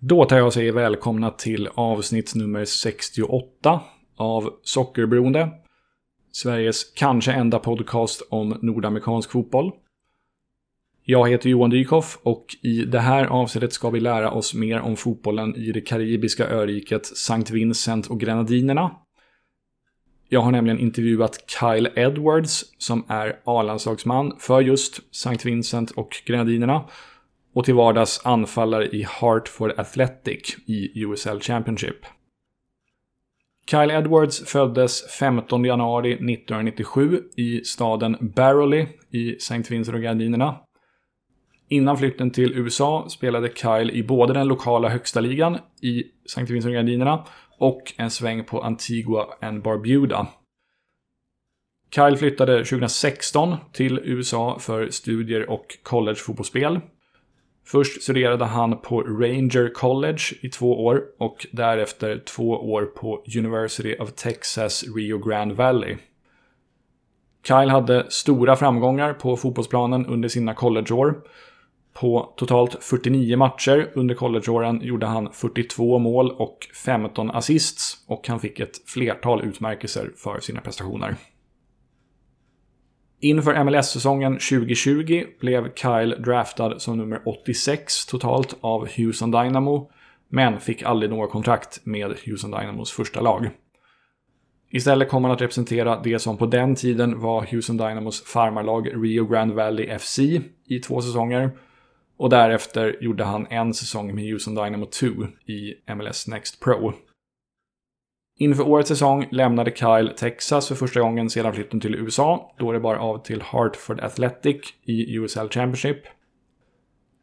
Då tar jag och säger välkomna till avsnitt nummer 68 av Sockerberoende. Sveriges kanske enda podcast om nordamerikansk fotboll. Jag heter Johan Dykhoff och i det här avsnittet ska vi lära oss mer om fotbollen i det karibiska öriket St. Vincent och Grenadinerna. Jag har nämligen intervjuat Kyle Edwards som är A-landslagsman för just St. Vincent och Grenadinerna och till vardags anfallare i Hartford Athletic i USL Championship. Kyle Edwards föddes 15 januari 1997 i staden Barrowley i St. Vincent och Gardinerna. Innan flytten till USA spelade Kyle i både den lokala högsta ligan i St. Vincent och Gardinerna, och en sväng på Antigua and Barbuda. Kyle flyttade 2016 till USA för studier och collegefotbollsspel. Först studerade han på Ranger College i två år och därefter två år på University of Texas Rio Grande Valley. Kyle hade stora framgångar på fotbollsplanen under sina collegeår. På totalt 49 matcher under collegeåren gjorde han 42 mål och 15 assists och han fick ett flertal utmärkelser för sina prestationer. Inför MLS-säsongen 2020 blev Kyle draftad som nummer 86 totalt av Houston Dynamo, men fick aldrig något kontrakt med Houston Dynamos första lag. Istället kom han att representera det som på den tiden var Houston Dynamos farmarlag Rio Grande Valley FC i två säsonger. Och därefter gjorde han en säsong med Houston Dynamo 2 i MLS Next Pro. Inför årets säsong lämnade Kyle Texas för första gången sedan flytten till USA, då det bar av till Hartford Athletic i USL Championship.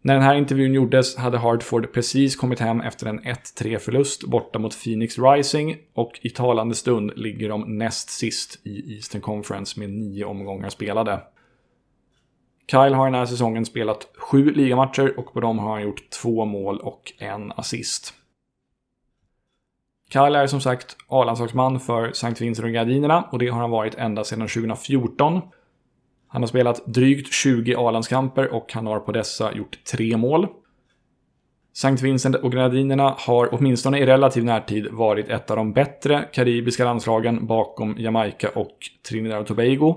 När den här intervjun gjordes hade Hartford precis kommit hem efter en 1-3 förlust borta mot Phoenix Rising och i talande stund ligger de näst sist i Eastern Conference med nio omgångar spelade. Kyle har den här säsongen spelat sju ligamatcher och på dem har han gjort två mål och en assist. Kyle är som sagt A-landslagsman för St. Vincent och Gardinerna och det har han varit ända sedan 2014. Han har spelat drygt 20 A-landskamper och han har på dessa gjort tre mål. St. Vincent och Grenadinerna har åtminstone i relativ närtid varit ett av de bättre karibiska landslagen bakom Jamaica och Trinidad och Tobago.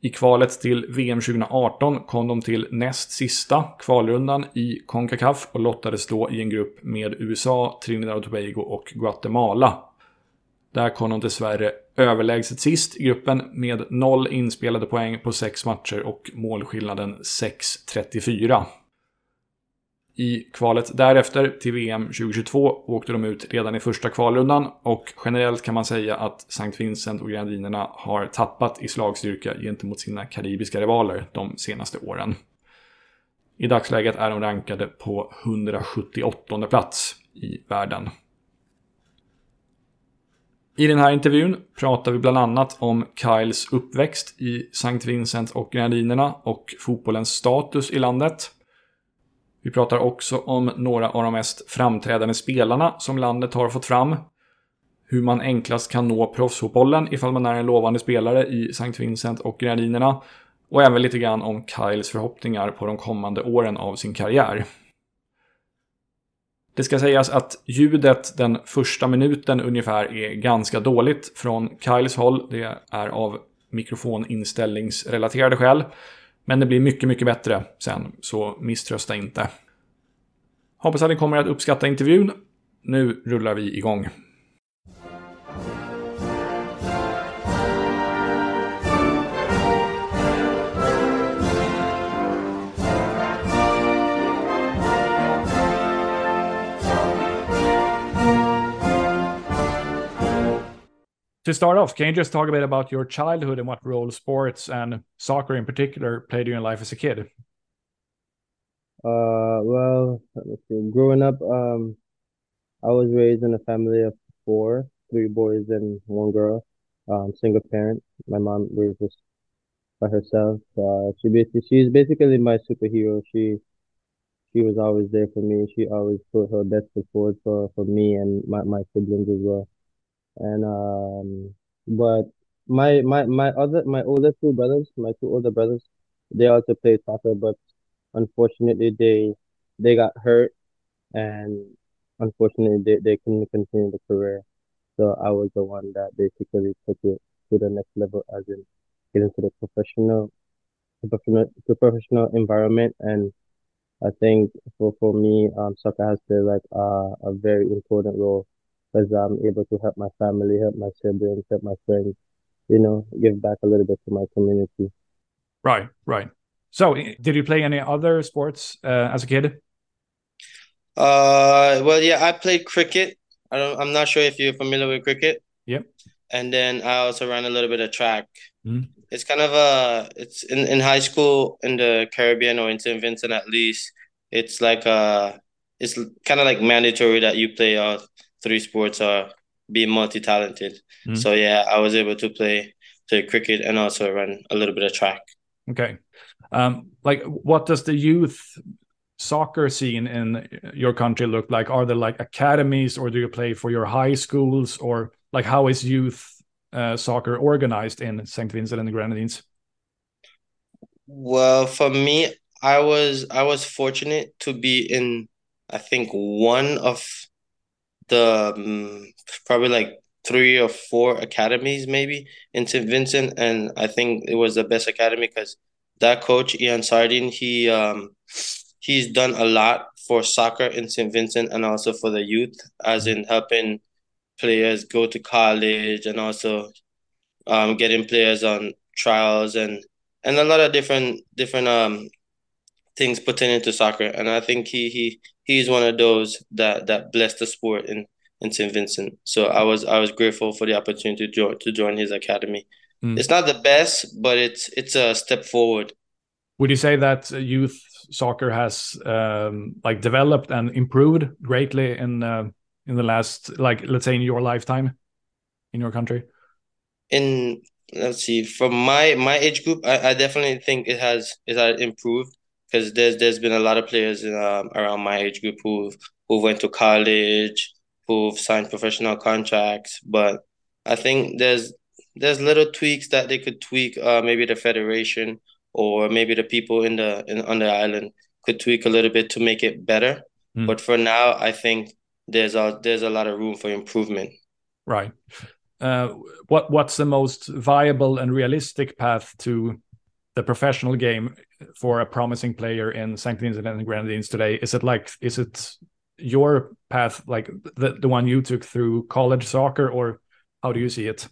I kvalet till VM 2018 kom de till näst sista kvalrundan i Concacaf och lottades då i en grupp med USA, Trinidad och Tobago och Guatemala. Där kom de dessvärre överlägset sist i gruppen med noll inspelade poäng på sex matcher och målskillnaden 6-34. I kvalet därefter till VM 2022 åkte de ut redan i första kvalrundan och generellt kan man säga att St. Vincent och Grenadinerna har tappat i slagstyrka gentemot sina karibiska rivaler de senaste åren. I dagsläget är de rankade på 178 plats i världen. I den här intervjun pratar vi bland annat om Kyles uppväxt i St. Vincent och Grenadinerna och fotbollens status i landet. Vi pratar också om några av de mest framträdande spelarna som landet har fått fram. Hur man enklast kan nå proffsfotbollen ifall man är en lovande spelare i St. Vincent och Grenadinerna. Och även lite grann om Kyles förhoppningar på de kommande åren av sin karriär. Det ska sägas att ljudet den första minuten ungefär är ganska dåligt från Kyles håll. Det är av mikrofoninställningsrelaterade skäl. Men det blir mycket, mycket bättre sen, så misströsta inte. Hoppas att ni kommer att uppskatta intervjun. Nu rullar vi igång. To start off, can you just talk a bit about your childhood and what role sports and soccer in particular played in your life as a kid? Uh, well, growing up, um, I was raised in a family of four, three boys and one girl. Um, single parent. My mom was just by herself. Uh, she basically she's basically my superhero. She she was always there for me. She always put her best foot forward for for me and my my siblings as well and um, but my my my other my older two brothers, my two older brothers, they also played soccer, but unfortunately they they got hurt and unfortunately they, they couldn't continue the career. So I was the one that basically took it to the next level as in get into the professional professional professional environment and I think for, for me um soccer has played like uh, a very important role because I'm able to help my family, help my siblings, help my friends, you know, give back a little bit to my community. Right, right. So, did you play any other sports uh, as a kid? Uh, well, yeah, I played cricket. I don't. I'm not sure if you're familiar with cricket. Yep. And then I also ran a little bit of track. Mm. It's kind of a. It's in in high school in the Caribbean or in St. Vincent at least. It's like a. It's kind of like mandatory that you play all three sports are be multi talented. Mm. So yeah, I was able to play play cricket and also run a little bit of track. Okay. Um, like what does the youth soccer scene in your country look like? Are there like academies, or do you play for your high schools, or like how is youth uh, soccer organized in Saint Vincent and the Grenadines? Well, for me, I was I was fortunate to be in I think one of the um, probably like three or four academies maybe in St. Vincent, and I think it was the best academy because that coach Ian Sardine he um he's done a lot for soccer in St. Vincent and also for the youth, as in helping players go to college and also um, getting players on trials and and a lot of different different um things pertaining to soccer. And I think he he he's one of those that that blessed the sport in in St. Vincent. So I was I was grateful for the opportunity to join to join his academy. Mm. It's not the best, but it's it's a step forward. Would you say that youth soccer has um, like developed and improved greatly in uh, in the last like let's say in your lifetime in your country? In let's see, from my my age group, I, I definitely think it has it has improved because there's there's been a lot of players in, um, around my age group who who went to college, who've signed professional contracts, but I think there's there's little tweaks that they could tweak, uh, maybe the federation or maybe the people in the in, on the island could tweak a little bit to make it better. Mm. But for now, I think there's a there's a lot of room for improvement. Right. Uh, what what's the most viable and realistic path to the professional game for a promising player in St. Vincent and Grenadines today? Is it like is it your path like the, the one you took through college soccer or how do you see it?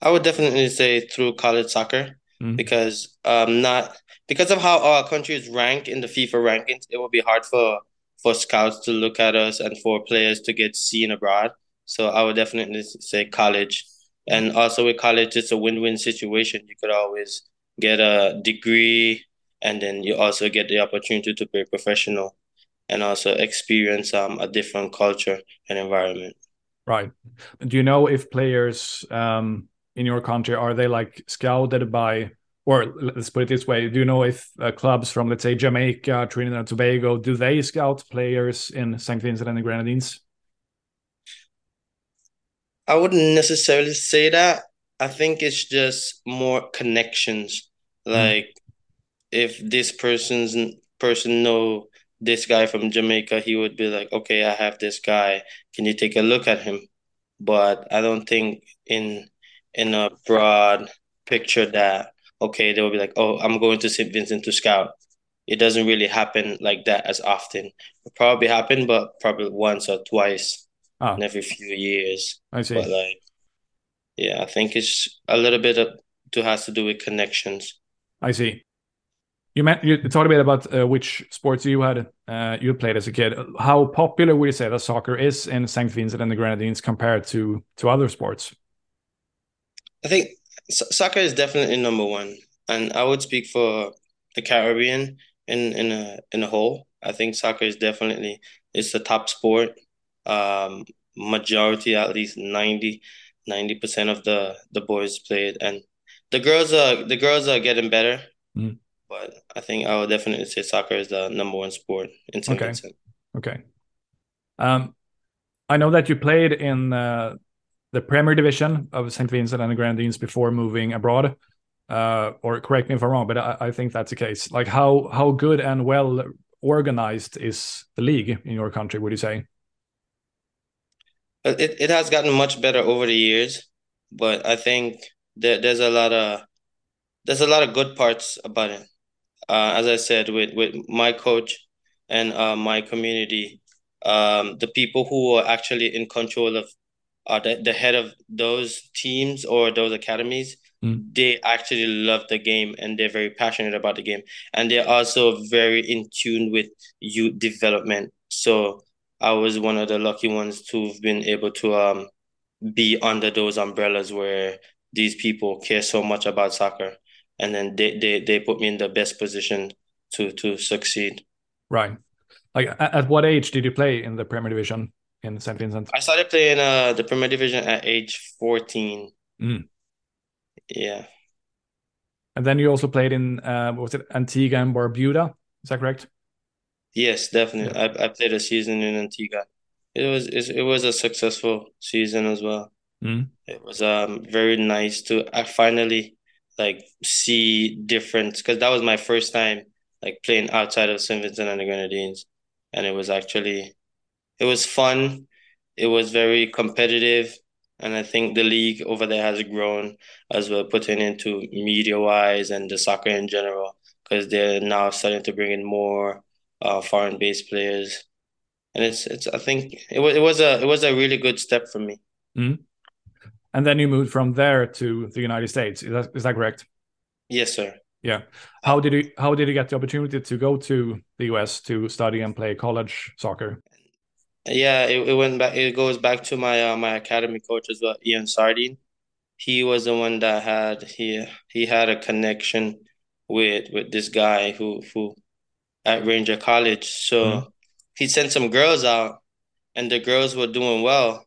I would definitely say through college soccer mm-hmm. because um not because of how our country is ranked in the FIFA rankings, it will be hard for for scouts to look at us and for players to get seen abroad. So I would definitely say college. And also with college, it's a win-win situation. You could always get a degree, and then you also get the opportunity to be a professional, and also experience um a different culture and environment. Right. Do you know if players um in your country are they like scouted by or let's put it this way do you know if uh, clubs from let's say jamaica trinidad and tobago do they scout players in st vincent and the grenadines i wouldn't necessarily say that i think it's just more connections hmm. like mm. if this person's person know this guy from jamaica he would be like okay i have this guy can you take a look at him but i don't think in in a broad picture that okay, they will be like, oh, I'm going to St. Vincent to scout. It doesn't really happen like that as often. It probably happen, but probably once or twice oh. in every few years. I see. But like, yeah, I think it's a little bit of to has to do with connections. I see. You meant you talked a bit about uh, which sports you had uh, you played as a kid. How popular would you say that soccer is in St. Vincent and the Grenadines compared to to other sports? I think soccer is definitely number one, and I would speak for the Caribbean in in a in a whole. I think soccer is definitely it's the top sport. Um, majority, at least 90 percent of the the boys play it, and the girls are the girls are getting better. Mm. But I think I would definitely say soccer is the number one sport in St. Okay. Vincent. Okay. Um, I know that you played in uh, the Premier Division of St. Vincent and the Grenadines before moving abroad. Uh, or correct me if I'm wrong, but I, I, think that's the case. Like how how good and well organized is the league in your country? Would you say? It it has gotten much better over the years, but I think there, there's a lot of there's a lot of good parts about it. Uh, as I said, with with my coach and uh, my community, um, the people who are actually in control of uh, the, the head of those teams or those academies, Mm. they actually love the game and they're very passionate about the game. And they're also very in tune with youth development. So I was one of the lucky ones to have been able to um be under those umbrellas where these people care so much about soccer. And then they, they, they put me in the best position to to succeed. Right. Like at what age did you play in the Premier Division in the St. Vincent? I started playing uh the Premier Division at age 14. Mm. Yeah. And then you also played in uh, was it Antigua and Barbuda? Is that correct? Yes, definitely. I, I played a season in Antigua. It was it, it was a successful season as well. Mm. It was um very nice to I finally like see different because that was my first time like playing outside of St. Vincent and the Grenadines, and it was actually it was fun. It was very competitive, and I think the league over there has grown as well, putting into media wise and the soccer in general because they're now starting to bring in more uh, foreign based players, and it's it's I think it was it was a it was a really good step for me. And then you moved from there to the United States. Is that, is that correct? Yes, sir. Yeah. How did you how did you get the opportunity to go to the US to study and play college soccer? Yeah, it, it went back. It goes back to my uh, my academy coach as well, Ian Sardine. He was the one that had he he had a connection with with this guy who who at Ranger College. So Mhm. he sent some girls out, and the girls were doing well.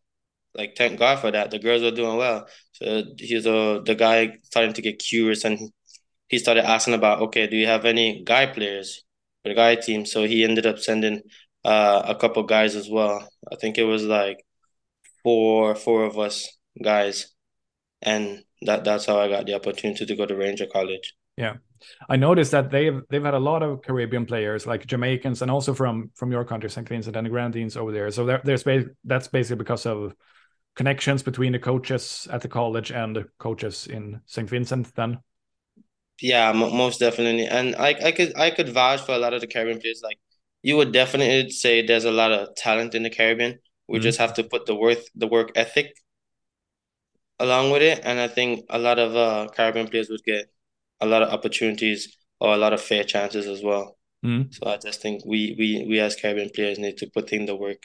Like thank God for that. The girls were doing well. So he's a the guy starting to get curious, and he, started asking about, okay, do you have any guy players for the guy team? So he ended up sending uh, a couple guys as well. I think it was like four four of us guys, and that that's how I got the opportunity to go to Ranger College. I noticed that they've they've had a lot of Caribbean players, like Jamaicans, and also from from your country, St. Vincent and the Grenadines over there. So there, there's ba- that's basically because of connections between the coaches at the college and the coaches in St. Vincent. Then, Yeah, mo most definitely. And I I could I could vouch for a lot of the Caribbean players. Like you would definitely say there's a lot of talent in the Caribbean. We Mhm. just have to put the worth the work ethic along with it. And I think a lot of uh Caribbean players would get a lot of opportunities or a lot of fair chances as well. Mhm. So I just think we we we as Caribbean players need to put in the work,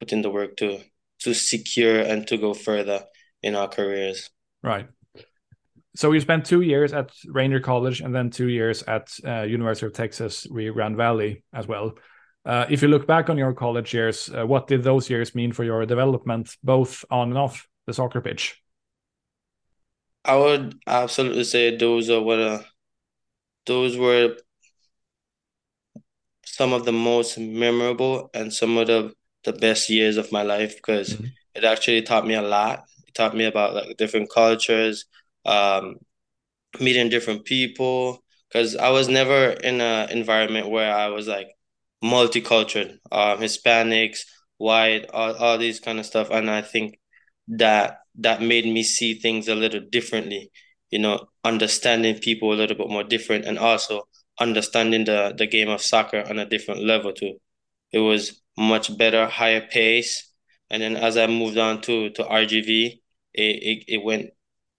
put in the work to to secure and to go further in our careers. right? So you spent two years at Ranger College and then two years at uh, University of Texas Rio Grande Valley as well. Uh, if you look back on your college years, uh, what did those years mean for your development, both on and off the soccer pitch? I would absolutely say those are what uh, those were some of the most memorable and some of the the best years of my life because Mhm. it actually taught me a lot. It taught me about like different cultures, um, meeting different people. Because I was never in an environment where I was like multicultural, um, Hispanics, white, all, all these kind of stuff. And I think that that made me see things a little differently, you know, understanding people a little bit more different and also understanding the, the game of soccer on a different level too. It was much better, higher pace. And then as I moved on to, to RGV, it, it, it went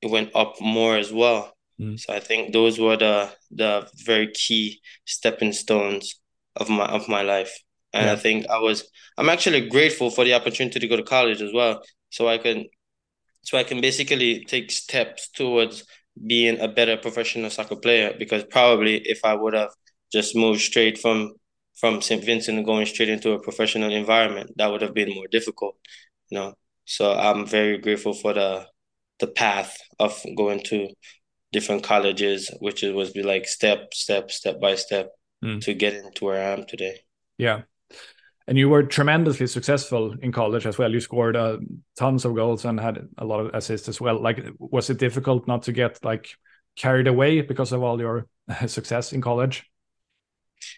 it went up more as well. Mm. So I think those were the the very key stepping stones of my of my life. And I think I was I'm actually grateful for the opportunity to go to college as well. So I can so I can basically take steps towards being a better professional soccer player because probably if I would have just moved straight from from St. Vincent and going straight into a professional environment, that would have been more difficult, you know. So I'm very grateful for the the path of going to different colleges, which it was be like step, step, step by step Mm. to get into where I am today. Yeah. And you were tremendously successful in college as well. You scored uh, tons of goals and had a lot of assists as well. Like, was it difficult not to get like carried away because of all your success in college?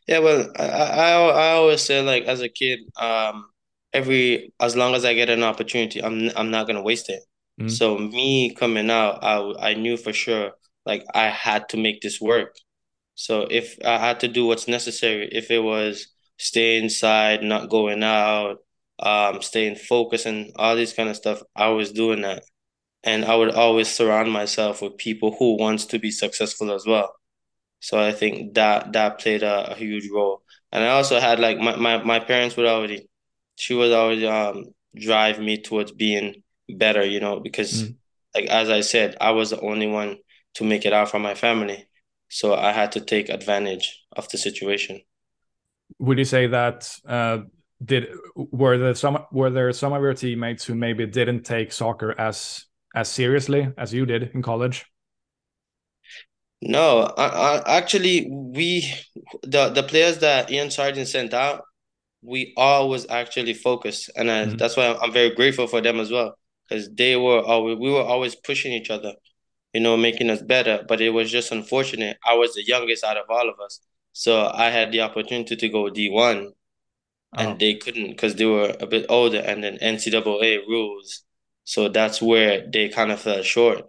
Yeah, well, I, I I always say like as a kid, um, every as long as I get an opportunity, I'm I'm not gonna waste it. Mm. So me coming out, I I knew for sure like I had to make this work. So if I had to do what's necessary, if it was stay inside, not going out, um, staying focused and all these kind of stuff, I was doing that. And I would always surround myself with people who wants to be successful as well. So I think that that played a, a huge role. And I also had like my, my, my parents would already she would always um drive me towards being better, you know, because Mm. like as I said, I was the only one to make it out from my family. So I had to take advantage of the situation. Would you say that uh, did were there some were there some of your teammates who maybe didn't take soccer as as seriously as you did in college? No, I, I, actually, we the the players that Ian Sargent sent out, we all was actually focused, and I, Mhm. that's why I'm, I'm very grateful for them as well, because they were always we were always pushing each other, you know, making us better. But it was just unfortunate. I was the youngest out of all of us, so I had the opportunity to go D1, and Oh. they couldn't because they were a bit older, and then NCAA rules, so that's where they kind of fell short.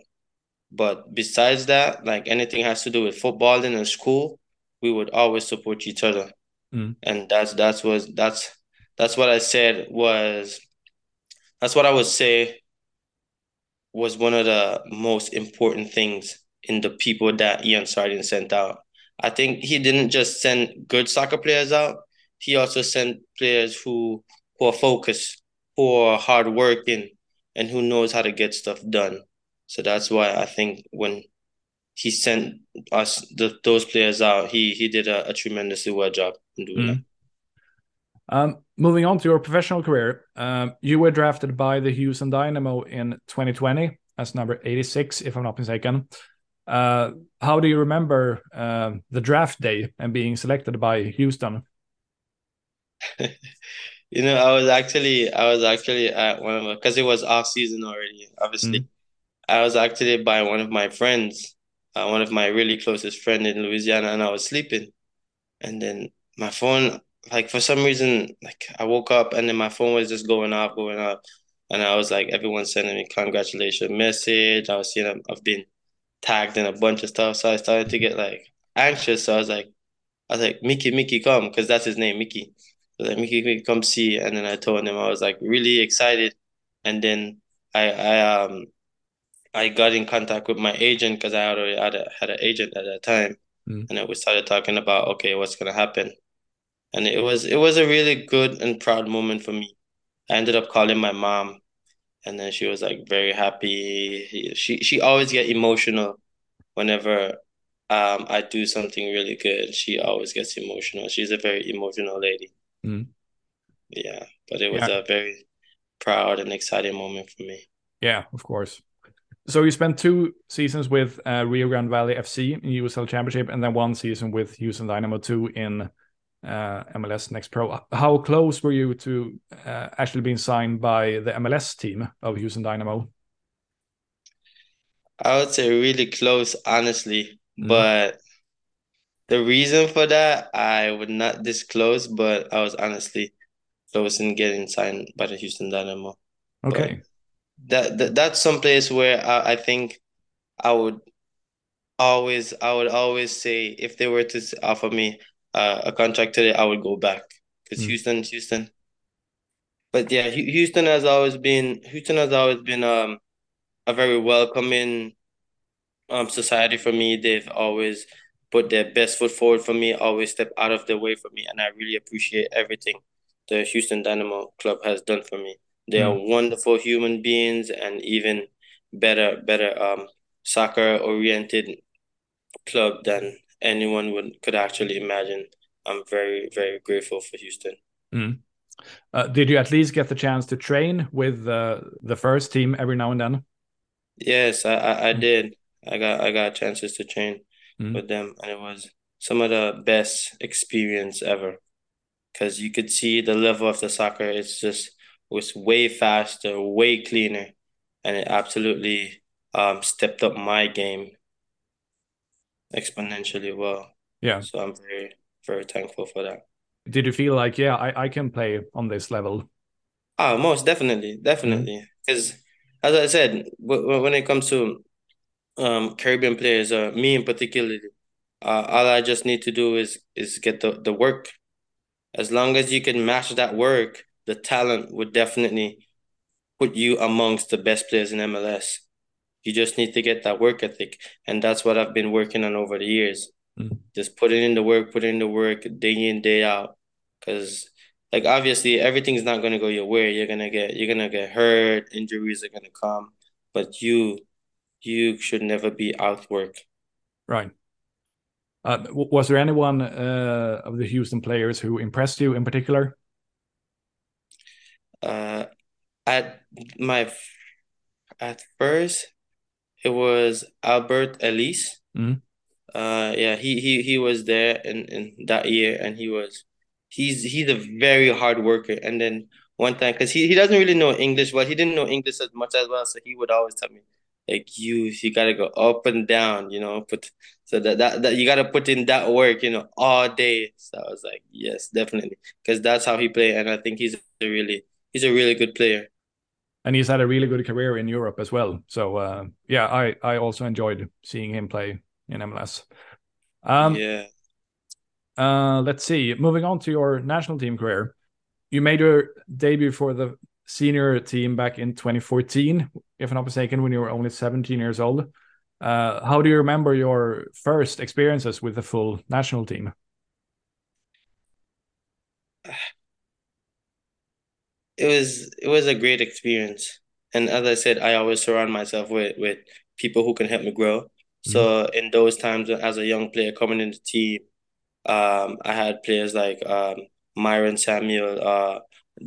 But besides that, like anything has to do with football in a school, we would always support each other. Mm. And that's that's was that's that's what I said was that's what I would say was one of the most important things in the people that Ian Sargent sent out. I think he didn't just send good soccer players out, he also sent players who who are focused, who are hardworking, and who knows how to get stuff done. So that's why I think when he sent us the, those players out, he he did a, a tremendously well job in doing that. Mm. Um, moving on to your professional career, um, you were drafted by the Houston Dynamo in 2020 as number 86, if I'm not mistaken. Uh, how do you remember uh, the draft day and being selected by Houston? You know, I was actually I was actually at one of because it was off season already, obviously. Mm. I was actually by one of my friends, uh, one of my really closest friend in Louisiana, and I was sleeping, and then my phone, like for some reason, like I woke up and then my phone was just going off, going off, and I was like, everyone sending me congratulations message. I was seeing I've been tagged in a bunch of stuff, so I started to get like anxious. So I was like, I was like, Mickey, Mickey, come, because that's his name, Mickey. So like, Mickey, Mickey, come see. And then I told him I was like really excited, and then I I um I got in contact with my agent because I already had a, had an agent at that time, Mm. and then we started talking about okay, what's gonna happen, and it was it was a really good and proud moment for me. I ended up calling my mom, and then she was like very happy. She she always get emotional whenever um I do something really good. She always gets emotional. She's a very emotional lady. Mm. Yeah, but it was Yeah. a very proud and exciting moment for me. Yeah, of course. So you spent two seasons with uh, Rio Grande Valley FC in USL Championship, and then one season with Houston Dynamo 2 in MLS Next Pro. How close were you to uh, actually being signed by the MLS team of Houston Dynamo? I would say really close, honestly, Mhm. but the reason for that I would not disclose, but I was honestly close in getting signed by the Houston Dynamo. Okay. That, that that's some place where I, I think I would always I would always say if they were to offer me uh, a contract today, I would go back because Mm. Houston, Houston. But yeah, Houston has always been Houston has always been um a very welcoming um society for me. They've always put their best foot forward for me, always step out of their way for me, and I really appreciate everything the Houston Dynamo club has done for me. They are wonderful human beings and even better better um soccer oriented club than anyone would could actually imagine. I'm very, very grateful for Houston. Uh, did you at least get the chance to train with uh, the first team every now and then? Yes, I, I, I Mm. did. I got I got chances to train Mm. with them, and it was some of the best experience ever. Because you could see the level of the soccer. It's just was way faster, way cleaner, and it absolutely um stepped up my game exponentially well. Yeah. So I'm very, very thankful for that. Did you feel like, yeah, I, I can play on this level? Ah, most definitely, definitely. Because as I said, when it comes to um, Caribbean players, uh, me in particular, uh, all I just need to do is is get the, the work. As long as you can match that work, the talent would definitely put you amongst the best players in MLS. You just need to get that work ethic, and that's what I've been working on over the years. Mm. Just putting in the work, putting in the work day in day out, because like obviously everything's not gonna go your way. You're gonna get you're gonna get hurt, injuries are gonna come, but you you should never be out work. Right. Uh, was there anyone uh, of the Houston players who impressed you in particular? Uh, at my at first, it was Alberth Elis. Mm. Uh, yeah, he he he was there in in that year, and he was he's he's a very hard worker. And then one time, because he, he doesn't really know English well, he didn't know English as much as well, so he would always tell me, like you you gotta go up and down, you know, put so that, that that you gotta put in that work, you know, all day. So I was like, yes, definitely. Because that's how he played, and I think he's a really he's a really good player. And he's had a really good career in Europe as well. So uh, yeah, I I also enjoyed seeing him play in MLS. Um, yeah. Uh, let's see. Moving on to your national team career, you made your debut for the senior team back in 2014, if I'm not mistaken, when you were only 17 years old. Uh, how do you remember your first experiences with the full national team? It was it was a great experience, and as I said, I always surround myself with with people who can help me grow. Mm-hmm. So in those times, as a young player coming in the team, um, I had players like um, Myron Samuel, uh,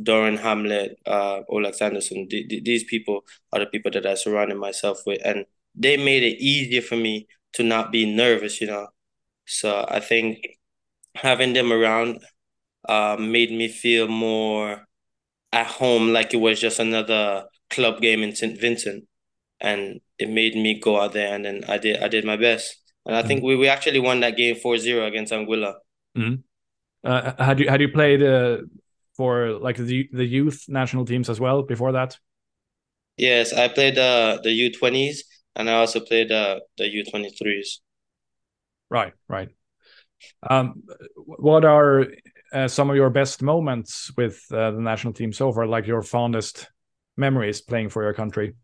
Doran Hamlet, uh, Oalex Anderson. D- d- these people are the people that I surrounded myself with, and they made it easier for me to not be nervous. You know, so I think having them around uh, made me feel more at home, like it was just another club game in St. Vincent, and it made me go out there and then I did I did my best, and I mm-hmm. think we, we actually won that game 4-0 against Anguilla. Mm-hmm. Uh, had you had you played uh, for like the the youth national teams as well before that? Yes, I played uh, the U twenties, and I also played uh, the U twenty threes. Right, right. Um, what are uh, some of your best moments with uh, the national team so far? Like your fondest memories playing for your country?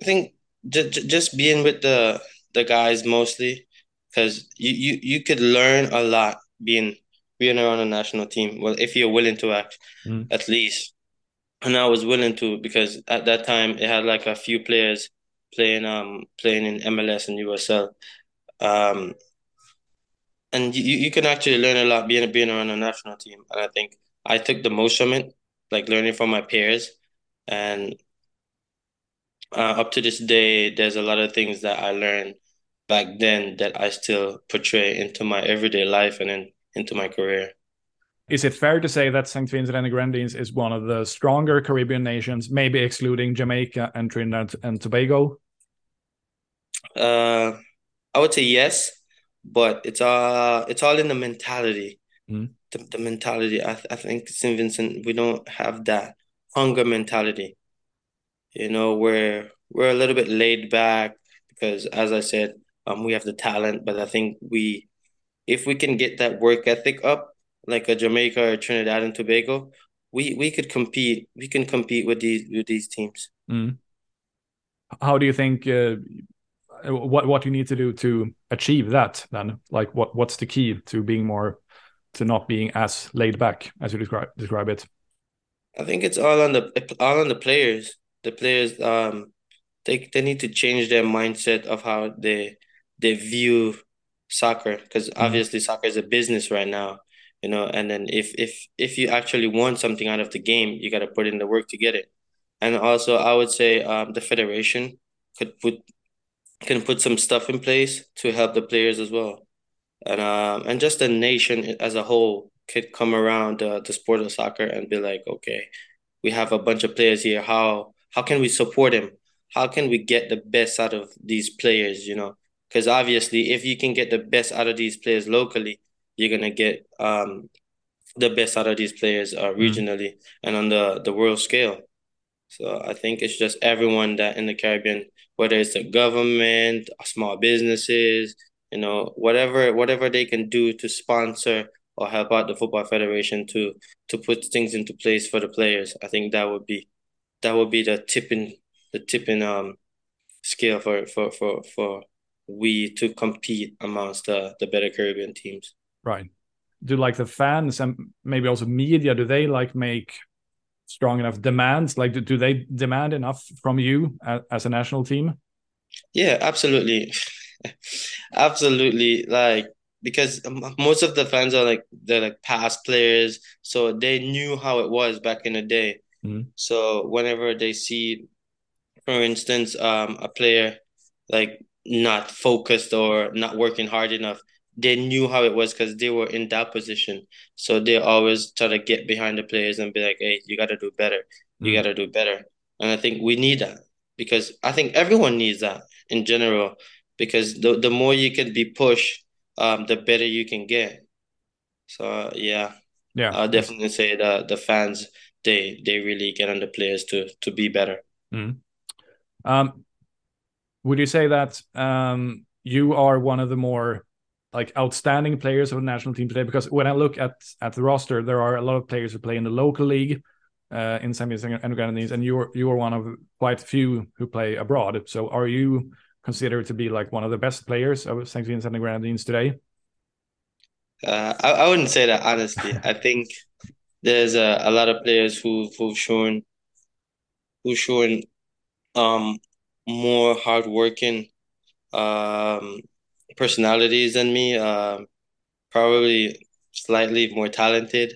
I think just just being with the the guys mostly, because you, you you could learn a lot being being around a national team. Well, if you're willing to act, mm. at least. And I was willing to because at that time it had like a few players playing um playing in MLS and USL. Um, and you, you can actually learn a lot being being around a national team. And I think I took the most from it, like learning from my peers. And uh, up to this day, there's a lot of things that I learned back then that I still portray into my everyday life and in into my career. Is it fair to say that St. Vincent and the Grenadines is one of the stronger Caribbean nations, maybe excluding Jamaica and Trinidad and Tobago? Uh, I would say yes, but it's uh it's all in the mentality. Mm. The, the mentality. I, th- I think St. Vincent we don't have that hunger mentality. You know, we're we're a little bit laid back because, as I said, um, we have the talent, but I think we if we can get that work ethic up, like a Jamaica or Trinidad and Tobago, we we could compete. We can compete with these with these teams. Mm. How do you think? Uh, what what you need to do to achieve that? Then, like, what what's the key to being more, to not being as laid back as you describe describe it? I think it's all on the all on the players. The players, um, they they need to change their mindset of how they they view soccer because mm-hmm. obviously soccer is a business right now you know and then if if if you actually want something out of the game you got to put in the work to get it and also i would say um, the federation could put can put some stuff in place to help the players as well and um and just the nation as a whole could come around uh, the sport of soccer and be like okay we have a bunch of players here how how can we support him how can we get the best out of these players you know because obviously if you can get the best out of these players locally, you're gonna get um the best out of these players uh, regionally mm. and on the the world scale. So I think it's just everyone that in the Caribbean, whether it's the government, small businesses, you know, whatever whatever they can do to sponsor or help out the football federation to to put things into place for the players. I think that would be that would be the tipping the tipping um scale for for for for we to compete amongst the the better Caribbean teams. Right. Do like the fans and maybe also media? Do they like make strong enough demands? Like, do, do they demand enough from you as, as a national team? Yeah, absolutely, absolutely. Like because most of the fans are like they're like past players, so they knew how it was back in the day. Mm-hmm. So whenever they see, for instance, um, a player like not focused or not working hard enough, they knew how it was because they were in that position. So they always try to get behind the players and be like, "Hey, you got to do better. You mm-hmm. got to do better." And I think we need that because I think everyone needs that in general because the the more you can be pushed, um, the better you can get. So uh, yeah, yeah, I'll definitely say that the fans they they really get on the players to to be better. Mm. Um, would you say that um, you are one of the more like outstanding players of the national team today? Because when I look at at the roster, there are a lot of players who play in the local league uh, in. Vincent and Grenadines, and you're you are one of quite a few who play abroad. So are you considered to be like one of the best players of St. Vincent and Grenadines today? Uh, I, I wouldn't say that honestly. I think there's a, a lot of players who who've shown who've shown um more hardworking um personalities than me. Um, probably slightly more talented,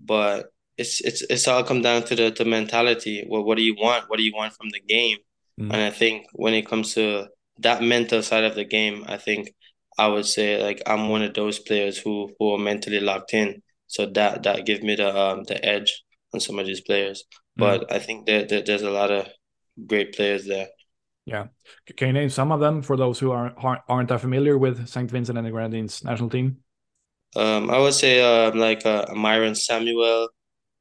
but it's it's it's all come down to the the mentality. Well, what do you want? What do you want from the game? Mm. And I think when it comes to that mental side of the game, I think I would say like I'm one of those players who who are mentally locked in. So that that gives me the um the edge on some of these players. Mm. But I think that, that there's a lot of great players there. Yeah, can you name some of them for those who aren't aren't that familiar with Saint Vincent and the Grenadines national team? Um, I would say um, like uh, Myron Samuel,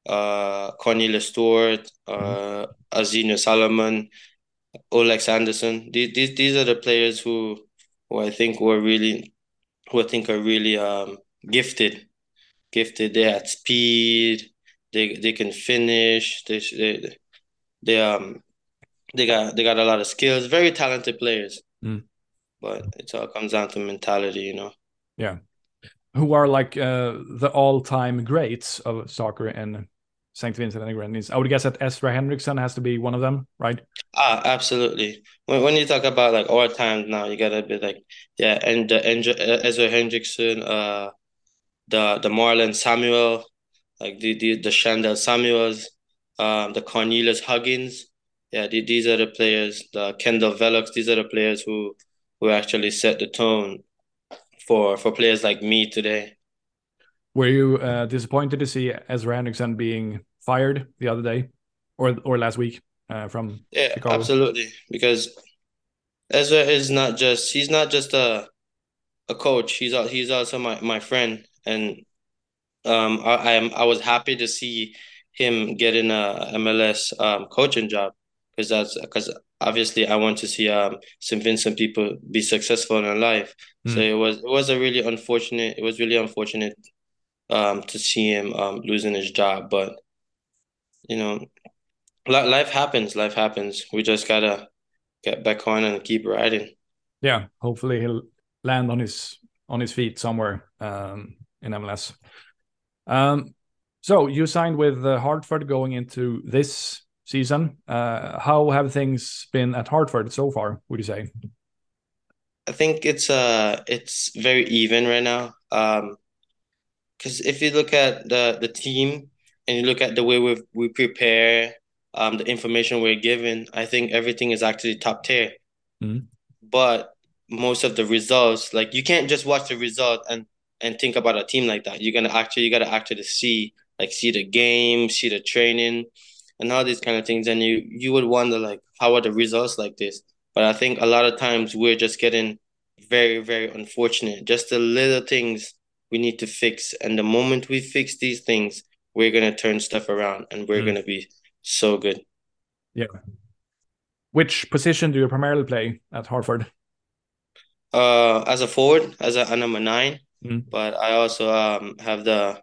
uh, Cornelius Stewart, uh, mm-hmm. Solomon, Oalex Anderson. These, these these are the players who who I think were really who I think are really um gifted. Gifted. They had speed. They they can finish. They they they um they got they got a lot of skills. Very talented players. Mm. But it all comes down to mentality, you know. Yeah. Who are like uh, the all-time greats of soccer in St. Vincent and the Grenadines. I would guess that Ezra Hendrickson has to be one of them, right? Ah, absolutely. When, when you talk about like all time now, you gotta be like, yeah, and the Ezra Hendrickson, uh, the the Marlon Samuel, like the the the Shandell Samuels, um, the Cornelius Huggins. Yeah, the, these are the players. The Kendall Velox. These are the players who who actually set the tone for for players like me today. Were you uh, disappointed to see Ezra Hendrickson being fired the other day, or or last week uh, from yeah, Chicago? absolutely. Because Ezra is not just he's not just a a coach. He's he's also my, my friend, and um, I, I am I was happy to see him getting a MLS um, coaching job because that's because obviously I want to see um St. Vincent people be successful in their life. Mm. So it was it was a really unfortunate. It was really unfortunate um, to see him um, losing his job. But you know, life happens. Life happens. We just gotta get back on and keep riding. Yeah, hopefully he'll land on his on his feet somewhere um, in MLS. Um, so you signed with uh, Hartford going into this season. Uh, how have things been at Hartford so far? Would you say? I think it's uh it's very even right now. Um, because if you look at the the team and you look at the way we we prepare, um, the information we're given, I think everything is actually top tier. Mm-hmm. But most of the results, like you can't just watch the result and and think about a team like that. You're gonna actually you gotta actually see like see the game, see the training, and all these kind of things. And you you would wonder like how are the results like this? But I think a lot of times we're just getting very, very unfortunate. Just the little things we need to fix. And the moment we fix these things, we're gonna turn stuff around and we're Mm. gonna be so good. Yeah. Which position do you primarily play at Hartford? Uh, as a forward, as a, a number nine, Mm. but I also um have the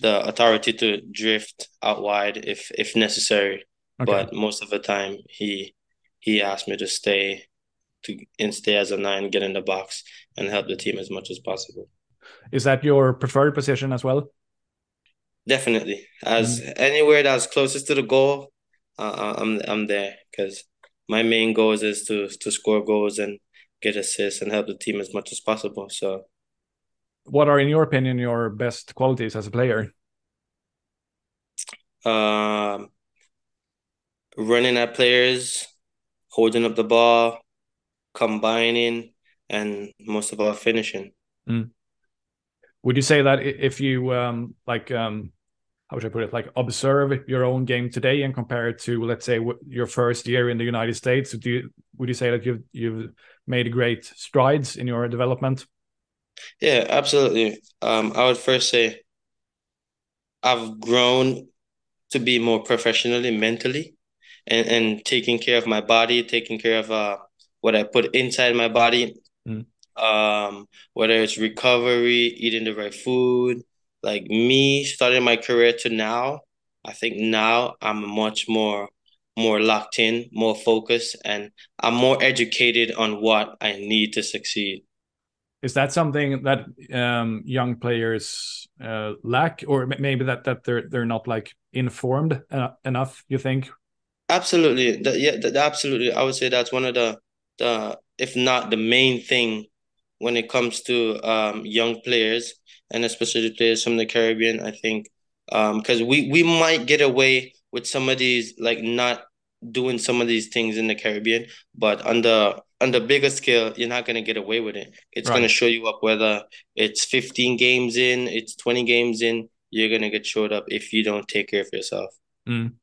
the authority to drift out wide if if necessary. Okay. But most of the time, he he asked me to stay to and stay as a nine, get in the box, and help the team as much as possible. Is that your preferred position as well? Definitely, as anywhere that's closest to the goal, uh, I'm I'm there because my main goal is to to score goals and get assists and help the team as much as possible. So What are, in your opinion, your best qualities as a player? um, running at players, holding up the ball, combining, and most of all finishing. Would you say that if you um, like um, how should I put it? Like observe your own game today and compare it to, let's say, w- your first year in the United States, do you, would you say that you've you've made great strides in your development? Yeah, absolutely. Um, I would first say I've grown to be more professionally, mentally, and and taking care of my body, taking care of uh what I put inside my body. Mm. Um, whether it's recovery, eating the right food, like me starting my career to now, I think now I'm much more more locked in, more focused, and I'm more educated on what I need to succeed. Is that something that um, young players uh, lack, or maybe that that they're they're not like informed uh, enough? You think? Absolutely. The, yeah, the, absolutely. I would say that's one of the the if not the main thing when it comes to um young players and especially players from the Caribbean, I think um because we we might get away with some of these like not doing some of these things in the Caribbean, but the on the bigger scale, you're not gonna get away with it. It's gonna show you up whether it's 15 games in, it's 20 games in, you're gonna get showed up if you don't take care of yourself. Mm.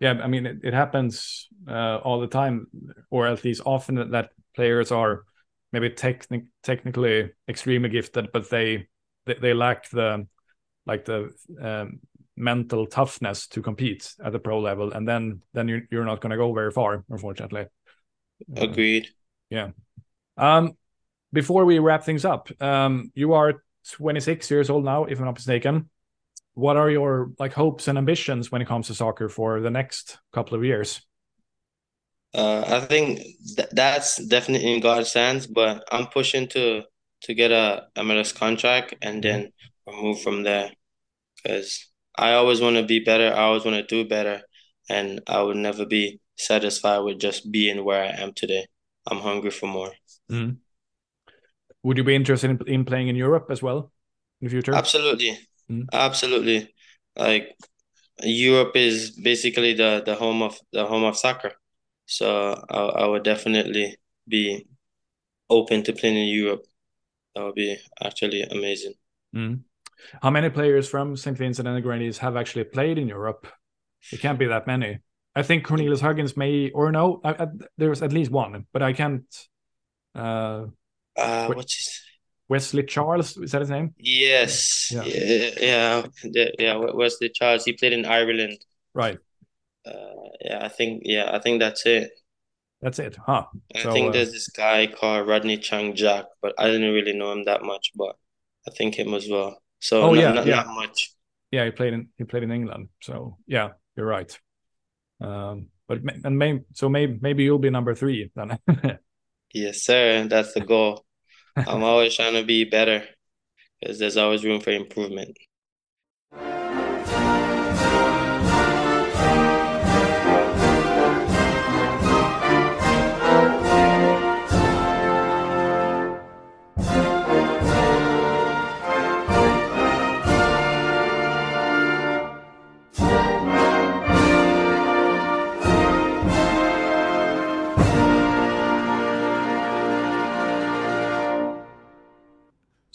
Yeah, I mean, it, it happens uh, all the time, or at least often that, that players are maybe technic technically extremely gifted, but they they, they lack the like the um, mental toughness to compete at the pro level, and then then you're you're not going to go very far, unfortunately. Uh, Agreed. Um, before we wrap things up, um, you are 26 years old now, if I'm not mistaken. What are your like hopes and ambitions when it comes to soccer for the next couple of years? Uh, I think th that's definitely in God's hands, but I'm pushing to to get a MLS contract and then move from there because I always want to be better. I always want to do better, and I would never be satisfied with just being where I am today. I'm hungry for more. Would you be interested in, in playing in Europe as well in the future? Absolutely. Mm. Absolutely. Like Europe is basically the the home of the home of soccer. So I I would definitely be open to playing in Europe. That would be actually amazing. Mm. How many players from St. Vincent and the Grenadines have actually played in Europe? It can't be that many. I think Cornelius Huggins may, or no, I, I, there's at least one, but I can't. Uh, Uh, what's his Wesley Charles, is that his name? Yes. Yeah. Yeah, yeah, yeah, yeah. Wesley Charles, he played in Ireland. Right. Uh, yeah, I think yeah, I think that's it. That's it. Huh. I think uh, there's this guy called Rodney Chang Jack, but I didn't really know him that much, but I think him as well. So Oh, not, yeah, not, yeah. not much. Yeah, he played in he played in England. So yeah, you're right. Um, but and may, so maybe maybe you'll be number three then. Yes, sir. That's the goal. I'm always trying to be better because there's always room for improvement.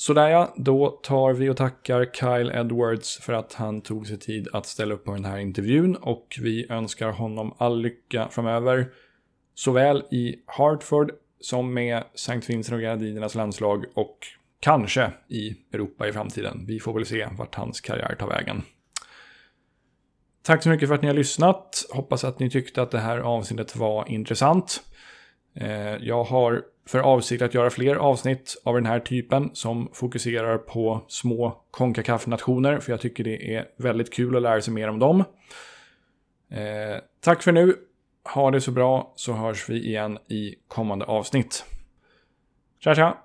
Sådär ja, då tar vi och tackar Kyle Edwards för att han tog sig tid att ställa upp på den här intervjun och vi önskar honom all lycka framöver. Såväl i Hartford som med Sankt Vincent och Grenadinernas landslag och kanske i Europa i framtiden. Vi får väl se vart hans karriär tar vägen. Tack så mycket för att ni har lyssnat. Hoppas att ni tyckte att det här avsnittet var intressant. Eh, jag har för avsikt att göra fler avsnitt av den här typen som fokuserar på små Concacaf-nationer för jag tycker det är väldigt kul att lära sig mer om dem. Eh, tack för nu. Ha det så bra så hörs vi igen i kommande avsnitt. Tja tja!